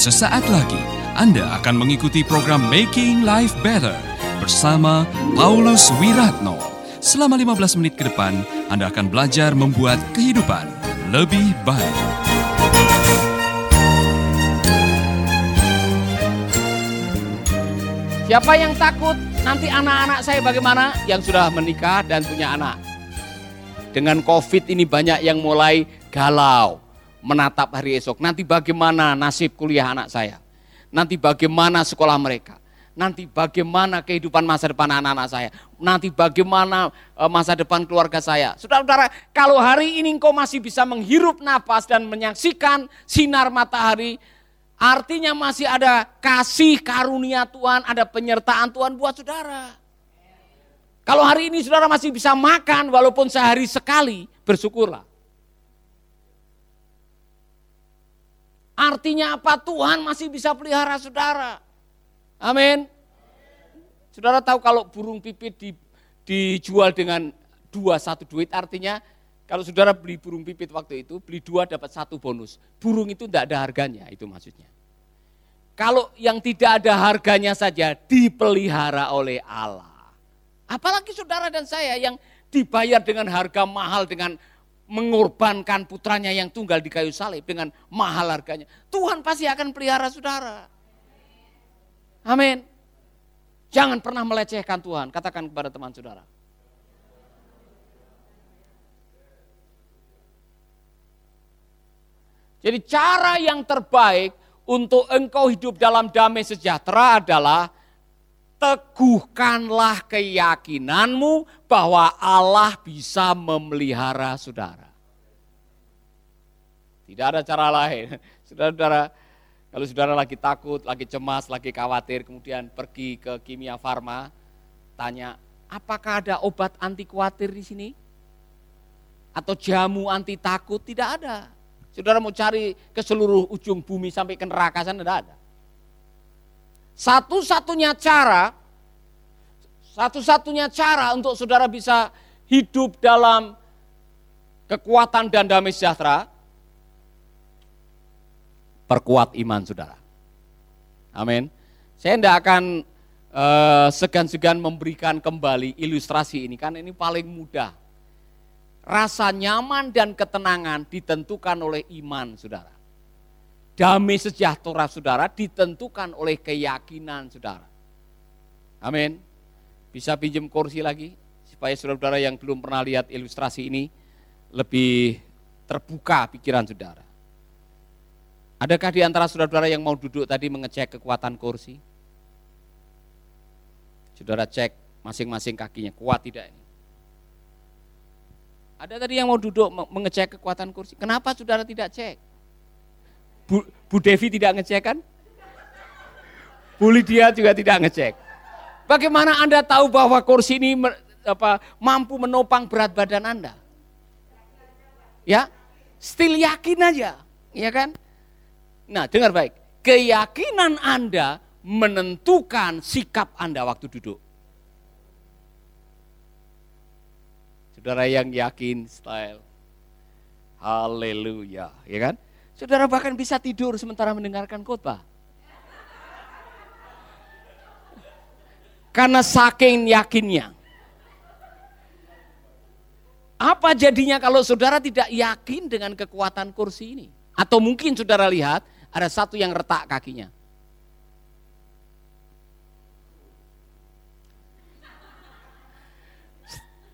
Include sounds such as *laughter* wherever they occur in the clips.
Sesaat lagi Anda akan mengikuti program Making Life Better bersama Paulus Wiratno. Selama 15 menit ke depan, Anda akan belajar membuat kehidupan lebih baik. Siapa yang takut nanti anak-anak saya bagaimana? Yang sudah menikah dan punya anak. Dengan COVID ini banyak yang mulai galau, menatap hari esok. Nanti bagaimana nasib kuliah anak saya? Nanti bagaimana sekolah mereka? Nanti bagaimana kehidupan masa depan anak-anak saya? Nanti bagaimana eh, masa depan keluarga saya? Saudara-saudara, kalau hari ini engkau masih bisa menghirup napas dan menyaksikan sinar matahari, Artinya masih ada kasih karunia Tuhan, ada penyertaan Tuhan buat saudara. Kalau hari ini saudara masih bisa makan walaupun sehari sekali, bersyukurlah. Artinya apa? Tuhan masih bisa pelihara saudara. Amin. Saudara tahu kalau burung pipit di, dijual dengan dua satu duit artinya kalau saudara beli burung pipit waktu itu, beli dua dapat satu bonus. Burung itu tidak ada harganya, itu maksudnya. Kalau yang tidak ada harganya saja dipelihara oleh Allah. Apalagi saudara dan saya yang dibayar dengan harga mahal dengan mengorbankan putranya yang tunggal di kayu salib dengan mahal harganya. Tuhan pasti akan pelihara saudara. Amin. Jangan pernah melecehkan Tuhan, katakan kepada teman saudara. Jadi cara yang terbaik untuk engkau hidup dalam damai sejahtera adalah teguhkanlah keyakinanmu bahwa Allah bisa memelihara saudara. Tidak ada cara lain. *laughs* Saudara-saudara, kalau saudara lagi takut, lagi cemas, lagi khawatir, kemudian pergi ke kimia farma, tanya, apakah ada obat anti khawatir di sini? Atau jamu anti takut? Tidak ada. Saudara mau cari ke seluruh ujung bumi sampai ke neraka sana tidak ada. Satu-satunya cara, satu-satunya cara untuk saudara bisa hidup dalam kekuatan dan damai sejahtera, perkuat iman saudara. Amin. Saya tidak akan uh, segan-segan memberikan kembali ilustrasi ini, kan ini paling mudah Rasa nyaman dan ketenangan ditentukan oleh iman saudara. Damai sejahtera saudara ditentukan oleh keyakinan saudara. Amin. Bisa pinjam kursi lagi supaya saudara-saudara yang belum pernah lihat ilustrasi ini lebih terbuka pikiran saudara. Adakah di antara saudara-saudara yang mau duduk tadi mengecek kekuatan kursi? Saudara cek masing-masing kakinya kuat tidak ini? Ada tadi yang mau duduk mengecek kekuatan kursi. Kenapa saudara tidak cek? Bu, Bu Devi tidak ngecek kan? Bu Lydia juga tidak ngecek. Bagaimana Anda tahu bahwa kursi ini apa, mampu menopang berat badan Anda? Ya, still yakin aja, ya kan? Nah, dengar baik. Keyakinan Anda menentukan sikap Anda waktu duduk. Saudara yang yakin style. Haleluya, ya kan? Saudara bahkan bisa tidur sementara mendengarkan khotbah. Karena saking yakinnya. Apa jadinya kalau saudara tidak yakin dengan kekuatan kursi ini? Atau mungkin saudara lihat ada satu yang retak kakinya.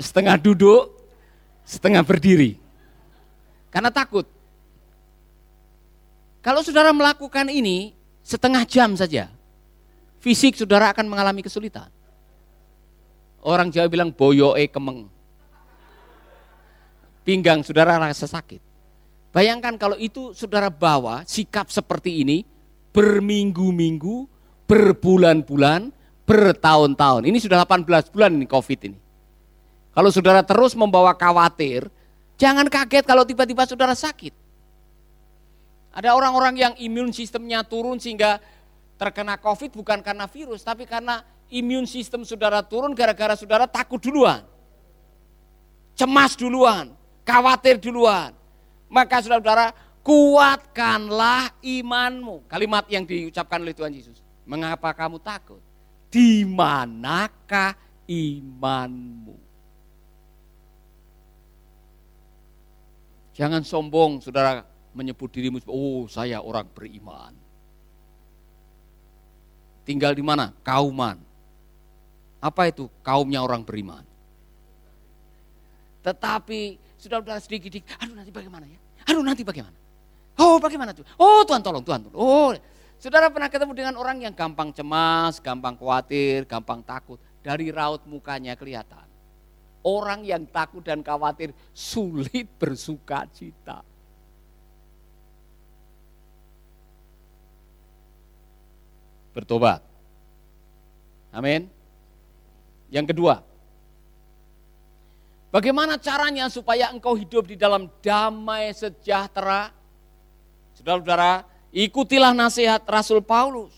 setengah duduk, setengah berdiri. Karena takut. Kalau saudara melakukan ini setengah jam saja, fisik saudara akan mengalami kesulitan. Orang Jawa bilang boyoe kemeng. Pinggang saudara rasa sakit. Bayangkan kalau itu saudara bawa sikap seperti ini berminggu-minggu, berbulan-bulan, bertahun-tahun. Ini sudah 18 bulan ini COVID ini. Kalau saudara terus membawa khawatir, jangan kaget kalau tiba-tiba saudara sakit. Ada orang-orang yang imun sistemnya turun sehingga terkena COVID bukan karena virus, tapi karena imun sistem saudara turun gara-gara saudara takut duluan. Cemas duluan, khawatir duluan. Maka saudara-saudara kuatkanlah imanmu. Kalimat yang diucapkan oleh Tuhan Yesus. Mengapa kamu takut? Di manakah imanmu? Jangan sombong, saudara menyebut dirimu, oh saya orang beriman. Tinggal di mana? Kauman. Apa itu kaumnya orang beriman? Tetapi sudah sudah sedikit-sedikit, aduh nanti bagaimana ya? Aduh nanti bagaimana? Oh bagaimana tuh? Oh Tuhan tolong, Tuhan tolong. Oh, saudara pernah ketemu dengan orang yang gampang cemas, gampang khawatir, gampang takut. Dari raut mukanya kelihatan. Orang yang takut dan khawatir sulit bersuka cita. Bertobat. Amin. Yang kedua, bagaimana caranya supaya engkau hidup di dalam damai sejahtera? Saudara-saudara, ikutilah nasihat Rasul Paulus.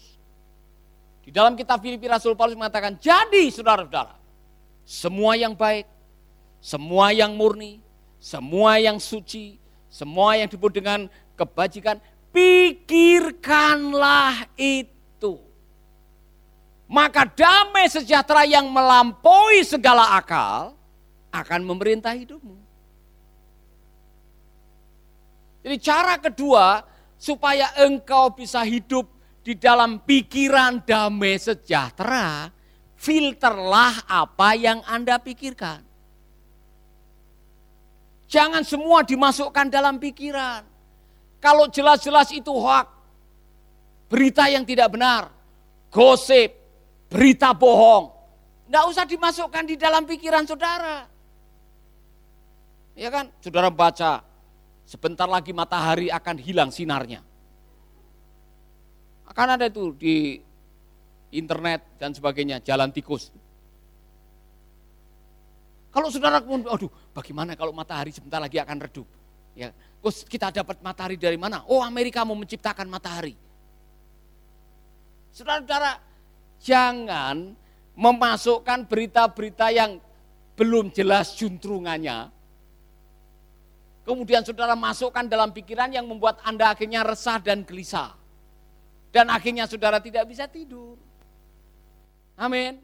Di dalam kitab Filipi Rasul Paulus mengatakan, jadi saudara-saudara, semua yang baik, semua yang murni, semua yang suci, semua yang disebut dengan kebajikan, pikirkanlah itu maka damai sejahtera yang melampaui segala akal akan memerintah hidupmu. Jadi cara kedua supaya engkau bisa hidup di dalam pikiran damai sejahtera, filterlah apa yang Anda pikirkan. Jangan semua dimasukkan dalam pikiran. Kalau jelas-jelas itu hoak, berita yang tidak benar, gosip, berita bohong. Tidak usah dimasukkan di dalam pikiran saudara. Ya kan, saudara baca, sebentar lagi matahari akan hilang sinarnya. Akan ada itu di internet dan sebagainya, jalan tikus. Kalau saudara aduh bagaimana kalau matahari sebentar lagi akan redup. Ya, kita dapat matahari dari mana? Oh Amerika mau menciptakan matahari. Saudara-saudara, jangan memasukkan berita-berita yang belum jelas juntrungannya. Kemudian saudara masukkan dalam pikiran yang membuat Anda akhirnya resah dan gelisah. Dan akhirnya saudara tidak bisa tidur. Amin.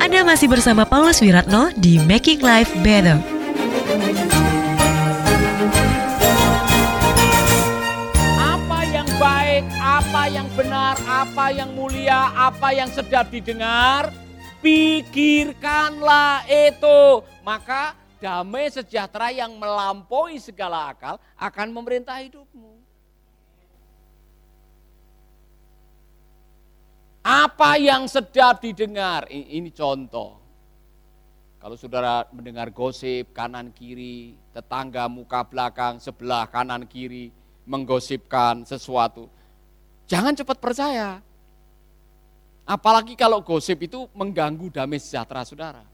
Anda masih bersama Paulus Wiratno di Making Life Better. Apa yang mulia, apa yang sedap didengar, pikirkanlah itu. Maka damai sejahtera yang melampaui segala akal akan memerintah hidupmu. Apa yang sedap didengar, ini contoh. Kalau saudara mendengar gosip kanan kiri, tetangga muka belakang, sebelah kanan kiri, menggosipkan sesuatu Jangan cepat percaya. Apalagi kalau gosip itu mengganggu damai sejahtera saudara.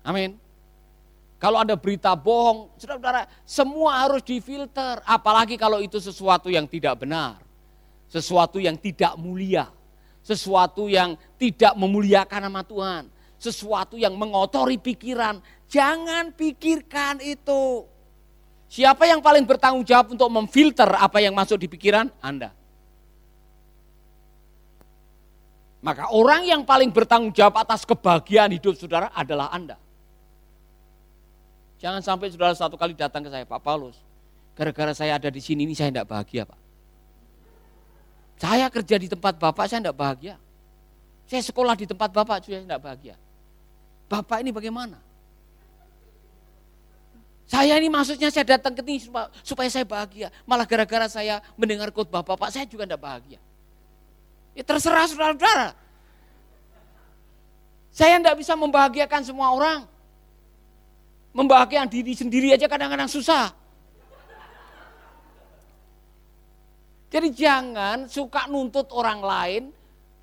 Amin. Kalau ada berita bohong, saudara-saudara, semua harus difilter. Apalagi kalau itu sesuatu yang tidak benar. Sesuatu yang tidak mulia. Sesuatu yang tidak memuliakan nama Tuhan. Sesuatu yang mengotori pikiran. Jangan pikirkan itu. Siapa yang paling bertanggung jawab untuk memfilter apa yang masuk di pikiran? Anda. Maka orang yang paling bertanggung jawab atas kebahagiaan hidup saudara adalah Anda. Jangan sampai saudara satu kali datang ke saya, Pak Paulus. Gara-gara saya ada di sini ini saya tidak bahagia, Pak. Saya kerja di tempat Bapak, saya tidak bahagia. Saya sekolah di tempat Bapak, saya tidak bahagia. Bapak ini bagaimana? Saya ini maksudnya saya datang ke sini supaya saya bahagia. Malah gara-gara saya mendengar khotbah Bapak, saya juga tidak bahagia. Ya terserah saudara-saudara. Saya tidak bisa membahagiakan semua orang. Membahagiakan diri sendiri aja kadang-kadang susah. Jadi jangan suka nuntut orang lain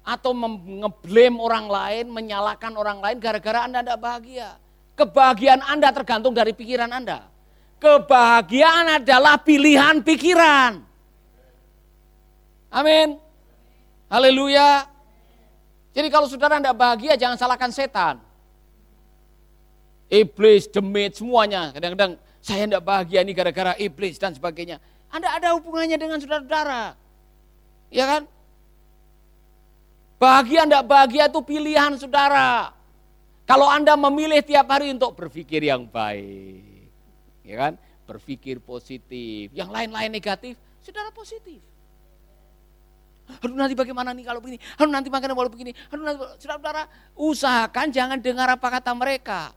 atau ngeblame orang lain, menyalahkan orang lain gara-gara Anda tidak bahagia. Kebahagiaan Anda tergantung dari pikiran Anda. Kebahagiaan adalah pilihan pikiran. Amin. Haleluya. Jadi kalau saudara tidak bahagia jangan salahkan setan. Iblis, demit, semuanya. Kadang-kadang Saya tidak bahagia ini gara-gara iblis dan sebagainya. Anda ada hubungannya dengan saudara-saudara. Ya kan? Bahagia tidak bahagia itu pilihan saudara. Kalau Anda memilih tiap hari untuk berpikir yang baik. Ya kan? Berpikir positif. Yang lain-lain negatif, saudara positif. Aduh nanti bagaimana nih kalau begini? Aduh nanti makan boleh begini. Aduh nanti saudara-saudara usahakan jangan dengar apa kata mereka.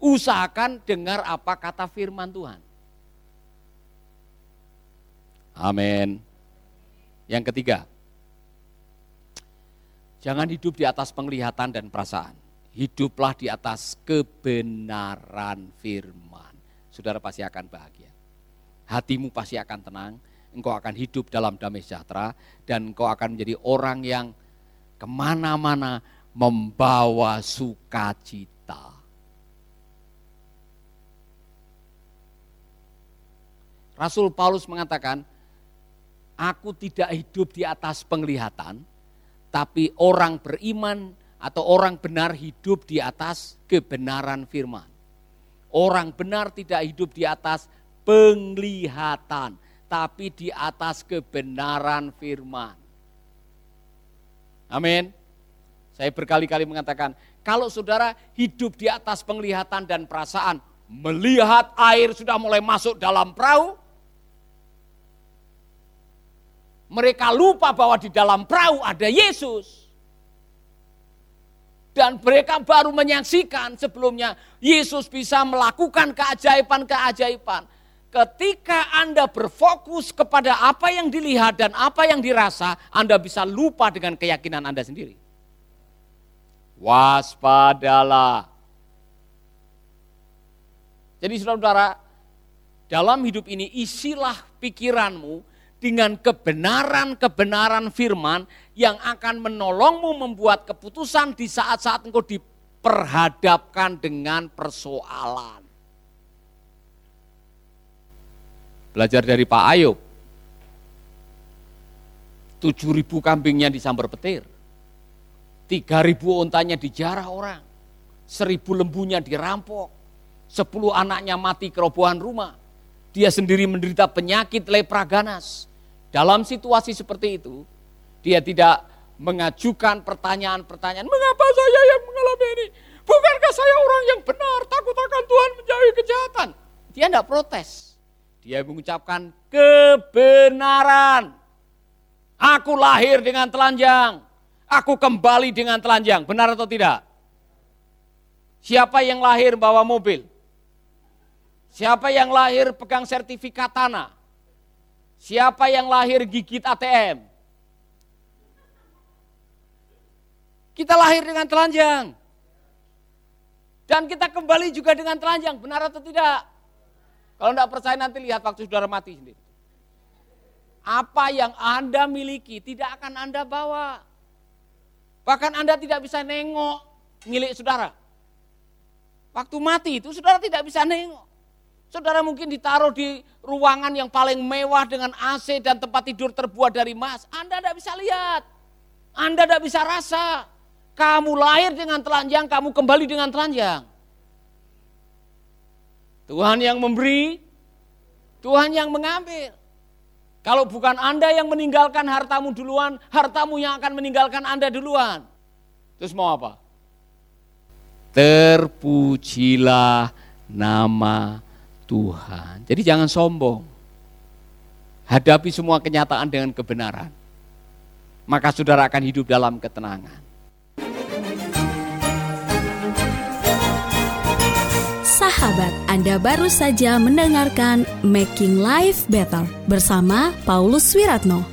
Usahakan dengar apa kata firman Tuhan. Amin. Yang ketiga, jangan hidup di atas penglihatan dan perasaan. Hiduplah di atas kebenaran firman. Saudara pasti akan bahagia. Hatimu pasti akan tenang, engkau akan hidup dalam damai sejahtera, dan engkau akan menjadi orang yang ke mana-mana membawa sukacita. Rasul Paulus mengatakan, aku tidak hidup di atas penglihatan, tapi orang beriman atau orang benar hidup di atas kebenaran firman. Orang benar tidak hidup di atas penglihatan, tapi di atas kebenaran firman. Amin. Saya berkali-kali mengatakan, kalau saudara hidup di atas penglihatan dan perasaan, melihat air sudah mulai masuk dalam perahu, mereka lupa bahwa di dalam perahu ada Yesus. Dan mereka baru menyaksikan sebelumnya Yesus bisa melakukan keajaiban-keajaiban. Ketika Anda berfokus kepada apa yang dilihat dan apa yang dirasa, Anda bisa lupa dengan keyakinan Anda sendiri. Waspadalah. Jadi saudara-saudara, dalam hidup ini isilah pikiranmu dengan kebenaran-kebenaran firman yang akan menolongmu membuat keputusan di saat-saat engkau diperhadapkan dengan persoalan. Belajar dari Pak Ayub. Tujuh ribu kambingnya disambar petir. Tiga ribu ontanya dijarah orang. Seribu lembunya dirampok. Sepuluh anaknya mati kerobohan rumah. Dia sendiri menderita penyakit lepra ganas. Dalam situasi seperti itu, dia tidak mengajukan pertanyaan-pertanyaan, mengapa saya yang mengalami ini? Bukankah saya orang yang benar, takut akan Tuhan menjauhi kejahatan? Dia tidak protes. Dia mengucapkan kebenaran. Aku lahir dengan telanjang. Aku kembali dengan telanjang. Benar atau tidak? Siapa yang lahir bawa mobil? Siapa yang lahir pegang sertifikat tanah? Siapa yang lahir gigit ATM? Kita lahir dengan telanjang. Dan kita kembali juga dengan telanjang, benar atau tidak? Kalau tidak percaya nanti lihat waktu saudara mati sendiri. Apa yang Anda miliki tidak akan Anda bawa. Bahkan Anda tidak bisa nengok milik saudara. Waktu mati itu saudara tidak bisa nengok. Saudara mungkin ditaruh di ruangan yang paling mewah dengan AC dan tempat tidur terbuat dari emas. Anda tidak bisa lihat. Anda tidak bisa rasa. Kamu lahir dengan telanjang, kamu kembali dengan telanjang. Tuhan yang memberi, Tuhan yang mengambil. Kalau bukan Anda yang meninggalkan hartamu duluan, hartamu yang akan meninggalkan Anda duluan. Terus mau apa? Terpujilah nama Tuhan. Jadi jangan sombong. Hadapi semua kenyataan dengan kebenaran. Maka saudara akan hidup dalam ketenangan. Sahabat, Anda baru saja mendengarkan Making Life Better bersama Paulus Wiratno.